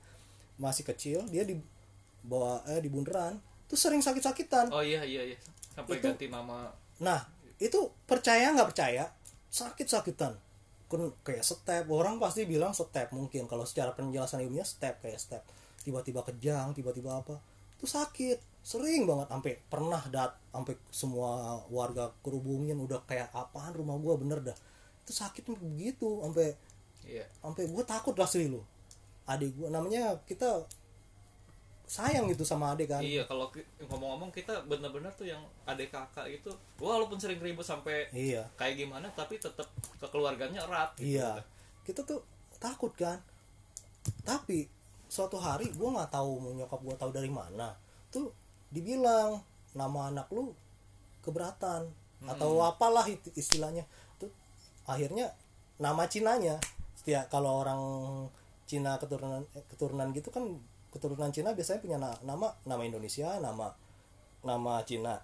Masih kecil dia di bawa eh di bundaran. Terus sering sakit-sakitan. Oh iya iya iya. Sampai Itu- ganti nama. Nah itu percaya nggak percaya? Sakit-sakitan kan kayak step. Orang pasti bilang step mungkin. Kalau secara penjelasan ilmiah step. Kayak step. Tiba-tiba kejang tiba-tiba apa. Itu sakit. Sering banget. Sampai pernah dat sampai semua warga kerubungin. Udah kayak apaan rumah gua? Bener dah. Itu sakit begitu. Sampai iya. sampai gue takut lah sih lu. Adik gue namanya kita sayang gitu sama adik kan. Iya kalau ngomong-ngomong kita bener-bener tuh yang adik kakak itu walaupun sering ribut sampai iya. kayak gimana tapi tetap kekeluarganya erat gitu. iya. Kita tuh takut kan. Tapi suatu hari gue nggak tahu nyokap gue tahu dari mana tuh dibilang nama anak lu keberatan atau apalah itu istilahnya. Tuh akhirnya nama Cinanya. Setiap kalau orang Cina keturunan eh, keturunan gitu kan keturunan Cina biasanya punya na- nama nama Indonesia nama nama Cina.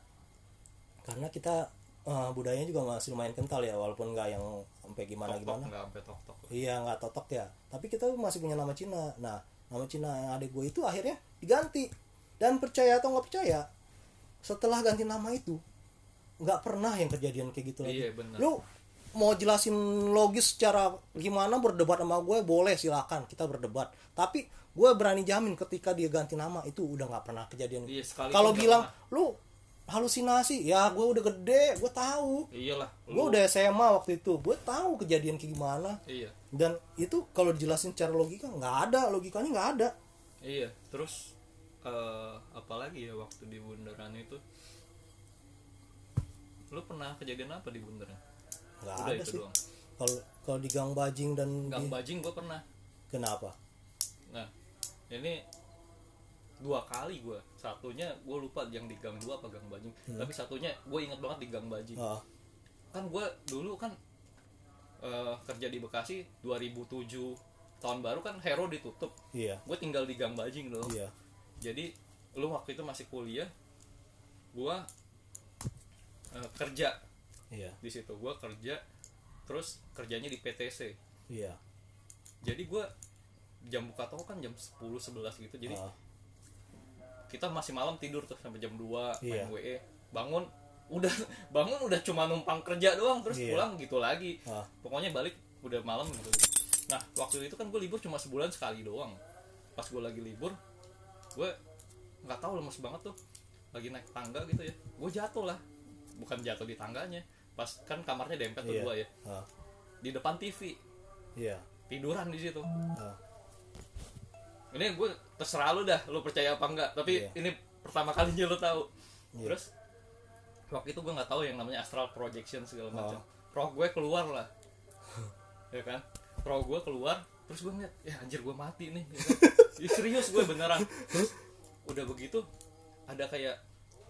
Karena kita eh, budayanya juga masih lumayan kental ya walaupun nggak yang sampai gimana Tok-tok, gimana nggak sampai tok tok iya nggak totok ya. Tapi kita masih punya nama Cina. Nah nama Cina yang adik gue itu akhirnya diganti. Dan percaya atau nggak percaya setelah ganti nama itu nggak pernah yang kejadian kayak gitu lagi. Iya, benar. lu mau jelasin logis secara gimana berdebat sama gue boleh silakan kita berdebat. Tapi gue berani jamin ketika dia ganti nama itu udah nggak pernah kejadian. Iya, kalau bilang lu halusinasi ya gue udah gede gue tahu. Iyalah gue udah SMA waktu itu gue tahu kejadian kayak gimana. Iya. Dan itu kalau dijelasin secara logika nggak ada logikanya nggak ada. Iya terus eh apalagi ya waktu di bundaran itu? Lu pernah kejadian apa di bundaran nggak udah ada itu sih. kalau kalau di gang bajing dan gang di- bajing gue pernah. Kenapa? Nah ini dua kali gue satunya gue lupa yang di gang dua apa gang bajing. Tapi satunya gue inget banget di gang bajing. Ah. Kan gue dulu kan eh, kerja di Bekasi 2007 tahun baru kan Hero ditutup. Iya. Gue tinggal di gang bajing loh. Iya. Jadi lu waktu itu masih kuliah gue eh, kerja iya. Di situ gue kerja terus kerjanya di PTC iya. Jadi gue jam buka toko kan jam 10 11 gitu. Jadi ah. kita masih malam tidur tuh sampai jam 2 main Iya. WE bangun udah bangun udah cuma numpang kerja doang terus Iya. pulang gitu lagi. Ah. Pokoknya balik udah malam gitu. Nah waktu itu kan gue libur cuma sebulan sekali doang. Pas gue lagi libur gue nggak tahu lemes banget tuh. Lagi naik tangga gitu ya. Gue jatuh lah. Bukan jatuh di tangganya pas kan kamarnya dempet tuh iya. gua ya. Ah di depan TV iya. Tiduran di situ. Ah ini gue terserah lu dah lu percaya apa enggak. Tapi Iya. ini pertama kalinya lu tahu. Iya. terus waktu itu gue nggak tahu yang namanya astral projection segala macam. Oh. roh gue keluar lah. Ya kan? Roh gue keluar terus gue ngeliat ya anjir gue mati nih. Ya kan? Serius gue beneran. Terus udah begitu ada kayak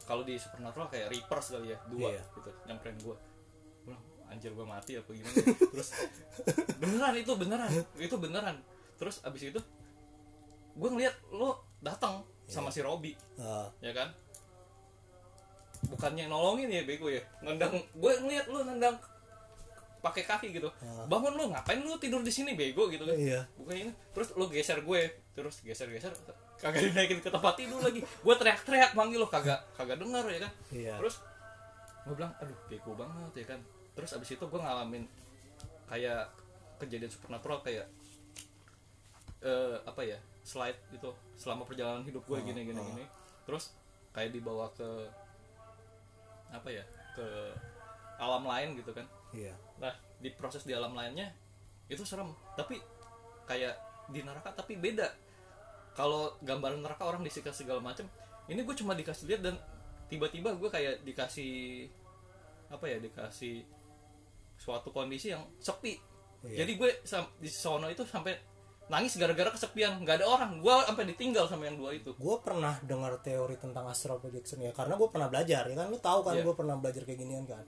kalau di supernatural kayak reapers kali ya dua Iya. gitu nyamperin gue anjir gue mati apa gimana? Ya?" terus beneran itu beneran itu beneran. Terus abis itu gue ngeliat lo datang sama si Robi ah. ya kan? Bukannya nolongin ya bego ya? Nendang gue ngeliat lu nendang pakai kaki gitu. Ah. bangun lu ngapain lu tidur di sini bego? Gitu kan. Iya. bukan ini terus lu geser gue terus geser geser kagak dinaikin ke tempat tidur lagi. Gue teriak-teriak manggil lo kagak kagak dengar ya kan? Iya. terus gue bilang aduh bego banget ya kan terus abis itu gue ngalamin kayak kejadian supernatural kayak eh apa ya slide gitu selama perjalanan hidup gue gini gini gini. Terus kayak dibawa ke apa ya ke alam lain gitu kan. Iya. Nah di proses di alam lainnya itu serem tapi kayak di neraka tapi beda. Kalau gambaran neraka orang disikat segala macam ini gue cuma dikasih lihat dan tiba-tiba gue kayak dikasih apa ya dikasih suatu kondisi yang sepi. Iya. jadi gue di sono itu sampai nangis gara-gara kesepian. Nggak ada orang. Gue sampai ditinggal sama yang dua itu. Gue pernah dengar teori tentang astral projection ya karena gue pernah belajar ya kan? Lu tahu kan Iya. gue pernah belajar kayak ginian kan?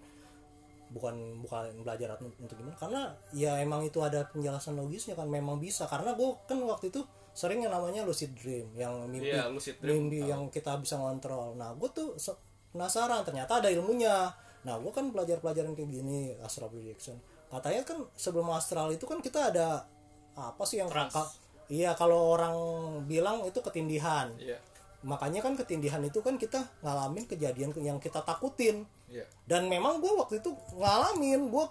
Bukan bukan belajar untuk gimana? Karena ya emang itu ada penjelasan logisnya kan memang bisa. Karena gue kan waktu itu sering yang namanya lucid dream yang mimpi Iya, lucid dream, mimpi tahu. yang kita bisa ngontrol. Nah gue tuh penasaran ternyata ada ilmunya nah gue kan belajar pelajaran kayak gini astral projection. Katanya kan sebelum astral itu kan kita ada apa sih yang Trans. ka- iya kalau orang bilang itu ketindihan. Iya. Makanya kan ketindihan itu kan kita ngalamin kejadian yang kita takutin. Iya. Dan memang gue waktu itu ngalamin gue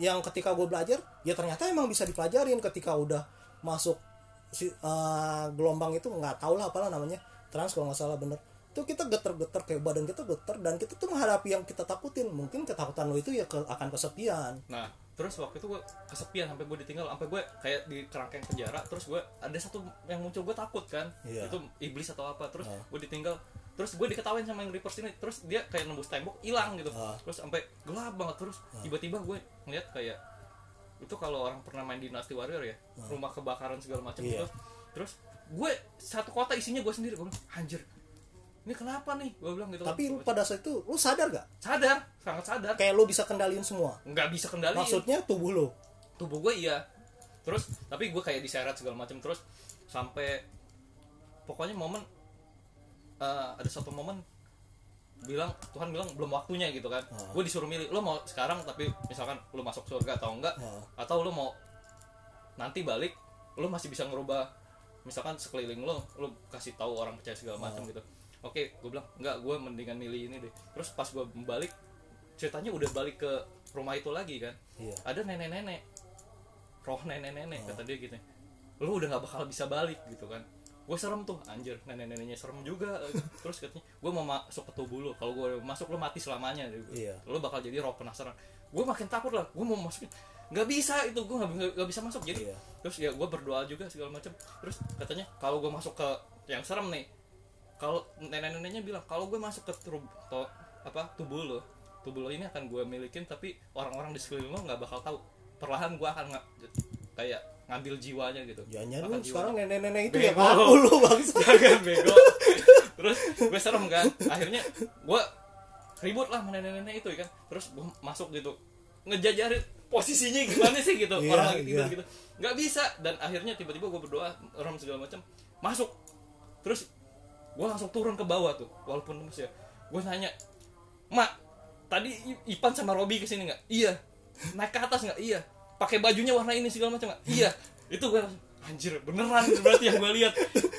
yang ketika gue belajar ya ternyata emang bisa dipelajarin ketika udah masuk si eh, gelombang itu nggak tau lah apalah namanya trans kalau nggak salah bener itu kita geter-geter kayak badan kita geter dan kita tuh menghadapi yang kita takutin mungkin ketakutan lo itu ya ke- akan kesepian Nah, terus waktu itu gue kesepian sampai gue ditinggal, sampai gue kayak di kerangkeng penjara. Terus gue ada satu yang muncul gue takut kan, Iya. itu iblis atau apa. Terus Ah. gue ditinggal. Terus gue diketawain sama yang reapers ini. Terus dia kayak nembus tembok, hilang gitu. Ah. Terus sampai gelap banget. Terus tiba-tiba gue ngeliat kayak itu kalau orang pernah main Dynasty Warrior ya, rumah kebakaran segala macam Iya. gitu. Terus gue satu kota isinya gue sendiri. Gue bilang, anjir, ini kenapa nih? Gue bilang gitu. kan. tapi lu pada saat itu lu sadar gak sadar, sangat sadar. kayak lu bisa kendaliin semua Nggak bisa kendaliin maksudnya tubuh lu tubuh gue iya terus tapi gue kayak diseret segala macam terus sampai pokoknya momen eh, ada satu momen bilang Tuhan bilang belum waktunya gitu kan Ah. gue disuruh milih lo mau sekarang tapi misalkan lo masuk surga atau enggak Ah. atau lo mau nanti balik lo masih bisa ngerubah misalkan sekeliling lo lo kasih tahu orang percaya segala macam gitu oke gue bilang enggak gue mendingan milih ini deh. Terus pas gue balik ceritanya udah balik ke rumah itu lagi kan. Iya. ada nenek-nenek. Roh nenek-nenek kata dia gitu. Lu udah nggak bakal bisa balik gitu kan. Gue serem tuh anjir nenek-neneknya serem juga. Terus katanya gue mau masuk ke tubuh lu kalau gue masuk lu mati selamanya. Iya. lu bakal jadi roh penasaran. Gue makin takut lah gue mau masukin. Nggak bisa itu gue nggak nggak bisa masuk. Jadi Iya. terus ya gue berdoa juga segala macam. Terus katanya kalau gue masuk ke yang serem nih kalau nenek-neneknya bilang kalau gue masuk ke tru- to- apa tubuh lo tubuh lo ini akan gue milikin tapi orang-orang di sekeliling lo nggak bakal tahu. Perlahan gue akan nggak kayak ngambil jiwanya gitu. Jangan Makan lu. sekarang nenek-nenek itu ya Bego. ngaku lu bangsa. jangan bego. Terus gue serem kan. Akhirnya gue ribut lah sama nenek-nenek itu ya kan. Terus gue masuk gitu. Ngejajarin posisinya gimana sih gitu. Iya, orang lagi tidur iya. gitu. Nggak bisa. Dan akhirnya tiba-tiba gue berdoa orang segala macam. Masuk. Terus gue langsung turun ke bawah tuh walaupun lemes ya. Gue nanya mak tadi Ipan sama Robi ke sini nggak? Iya. Naik ke atas nggak? Iya. Pakai bajunya warna ini segala macam nggak? Iya. Itu gue anjir beneran berarti yang gue lihat.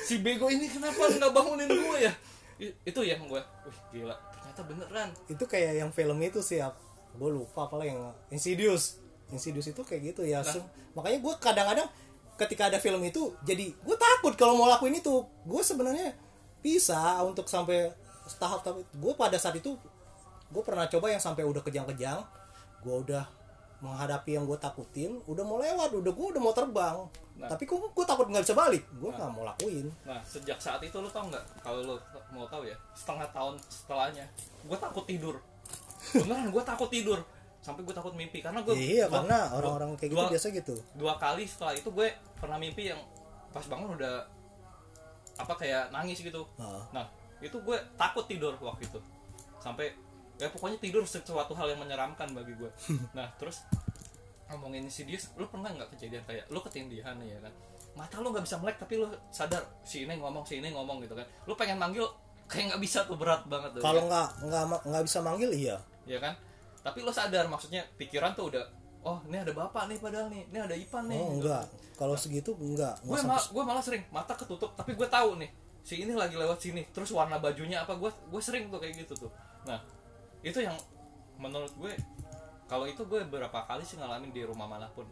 Si bego ini kenapa nggak bangunin gue ya? Itu yang gue wih gila ternyata beneran. Itu kayak yang film itu sih gue lupa apa yang Insidious. Insidious itu kayak gitu ya Sem- makanya gue kadang-kadang ketika ada film itu jadi gue takut kalau mau lakuin itu. Gue sebenarnya bisa untuk sampai tahap tahap gue pada saat itu gue pernah coba yang sampai udah kejang-kejang gue udah menghadapi yang gue takutin udah mau lewat udah gue udah mau terbang Nah. tapi kok gue takut nggak bisa balik gue nggak mau lakuin Nah, sejak saat itu lo tau nggak? Kalau lo mau tahu ya, setengah tahun setelahnya, gue takut tidur. Beneran, gue takut tidur. Sampai gue takut mimpi karena gue iya karena orang-orang kayak gitu dua, biasa gitu dua kali setelah itu gue pernah mimpi yang pas bangun udah apa kayak nangis gitu. Ah. Nah, itu gue takut tidur waktu itu. Sampai ya pokoknya tidur sesuatu hal yang menyeramkan bagi gue. Nah, terus ngomongin Insidious, lu pernah nggak kejadian kayak lu ketindihan ya kan? Mata lu nggak bisa melek tapi lu sadar si ini ngomong si ini ngomong gitu kan? Lu pengen manggil kayak nggak bisa tuh berat banget kalau ya. nggak nggak ma- nggak bisa manggil iya ya kan? Tapi lu sadar maksudnya pikiran tuh udah oh ini ada bapak nih padahal nih, ini ada Ipan nih. Oh gitu. enggak, kalau segitu enggak. Gue sampai- gue malah sering mata ketutup tapi gue tahu nih si ini lagi lewat sini terus warna bajunya apa gue gue sering tuh kayak gitu tuh nah itu yang menurut gue kalau itu gue berapa kali sih ngalamin di rumah mana pun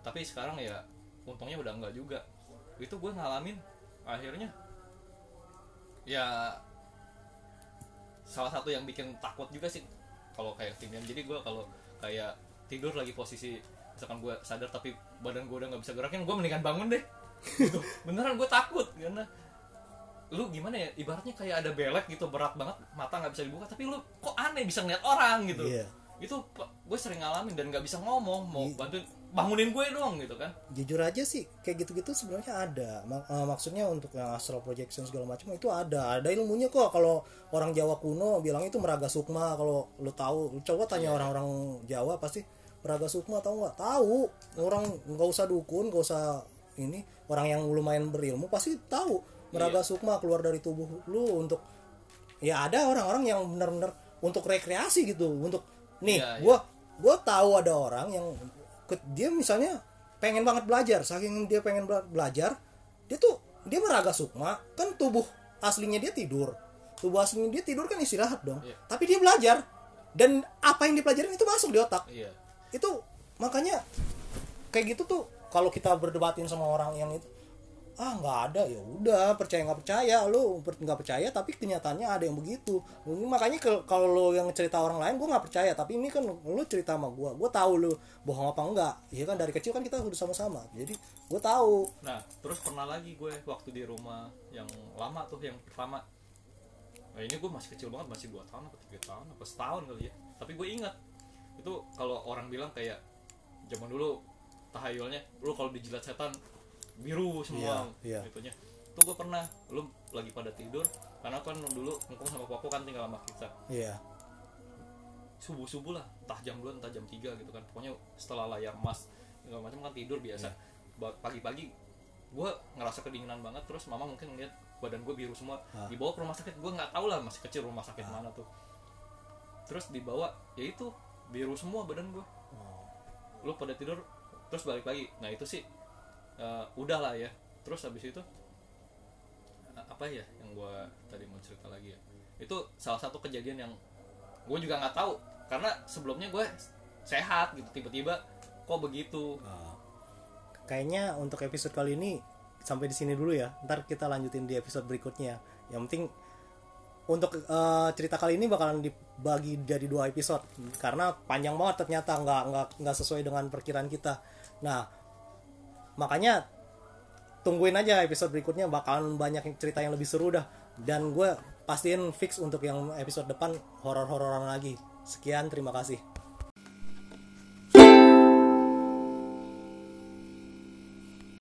tapi sekarang ya untungnya udah enggak juga itu gue ngalamin akhirnya ya salah satu yang bikin takut juga sih kalau kayak timian jadi gue kalau kayak tidur lagi posisi misalkan gue sadar tapi badan gue udah nggak bisa gerakin gue mendingan bangun deh. Gitu. beneran gue takut karena lu gimana ya ibaratnya kayak ada belek gitu berat banget mata nggak bisa dibuka tapi lu kok aneh bisa ngeliat orang gitu. Iya. itu gue sering ngalamin dan nggak bisa ngomong mau Iya. bantuin bangunin gue dong gitu kan. Jujur aja sih kayak gitu-gitu sebenarnya ada. Mak- eh, maksudnya untuk yang astral projection segala macam itu ada. Ada ilmunya kok. Kalau orang Jawa kuno bilang itu meraga sukma kalau lu tahu lu coba tanya orang-orang Jawa pasti meraga sukma tahu nggak? Tahu. Orang nggak usah dukun nggak usah ini. Orang yang lumayan berilmu pasti tahu. Meraga sukma keluar dari tubuh lu untuk ya ada orang-orang yang benar-benar untuk rekreasi gitu. Untuk nih Iya, iya. gua gua tahu ada orang yang ke- dia misalnya pengen banget belajar. Saking dia pengen bela- belajar dia tuh dia meraga sukma kan tubuh aslinya dia tidur. Tubuh aslinya dia tidur kan istirahat dong. Iya. tapi dia belajar. Dan apa yang dipelajarin itu masuk di otak. Iya itu makanya kayak gitu tuh kalau kita berdebatin sama orang yang itu ah nggak ada ya udah percaya nggak percaya per- nggak percaya tapi kenyataannya ada yang begitu makanya kalau lo yang cerita orang lain gue nggak percaya tapi ini kan lu cerita sama gue gue tahu lu bohong apa enggak ya kan dari kecil kan kita udah sama-sama jadi gue tahu Nah, terus pernah lagi gue waktu di rumah yang lama tuh yang pertama. Nah, ini gue masih kecil banget, masih 2 tahun apa 3 tahun apa setahun kali ya. Tapi gue ingat itu kalau orang bilang kayak zaman dulu tahayulnya lu kalau dijilat setan biru semua. Iya, iya. itunya. Itu gue pernah lu lagi pada tidur karena kan dulu ngkong sama papa kan tinggal sama kita iya. Subuh subuh lah entah jam 2 entah jam 3 gitu kan. Pokoknya setelah layar emas segala macam kan tidur biasa. Ba- pagi-pagi gue ngerasa kedinginan banget terus mama mungkin ngeliat badan gue biru semua. Ah. dibawa ke rumah sakit gue nggak tahu lah masih kecil rumah sakit mana tuh. Terus dibawa ya itu biru semua badan gue Oh. lu pada tidur terus balik lagi. Nah itu sih eh, udah lah ya. Terus habis itu eh, apa ya yang gue tadi mau cerita lagi ya? Itu salah satu kejadian yang gue juga nggak tahu. Karena sebelumnya gue sehat gitu tiba-tiba kok begitu? Ah. kayaknya untuk episode kali ini sampai di sini dulu ya. Ntar kita lanjutin di episode berikutnya. Yang penting untuk eh, cerita kali ini bakalan dibagi jadi dua episode. Karena panjang banget ternyata nggak nggak nggak sesuai dengan perkiraan kita. Nah makanya tungguin aja episode berikutnya bakalan banyak cerita yang lebih seru dah. Dan gue pastiin fix untuk yang episode depan horor-hororan lagi. Sekian terima kasih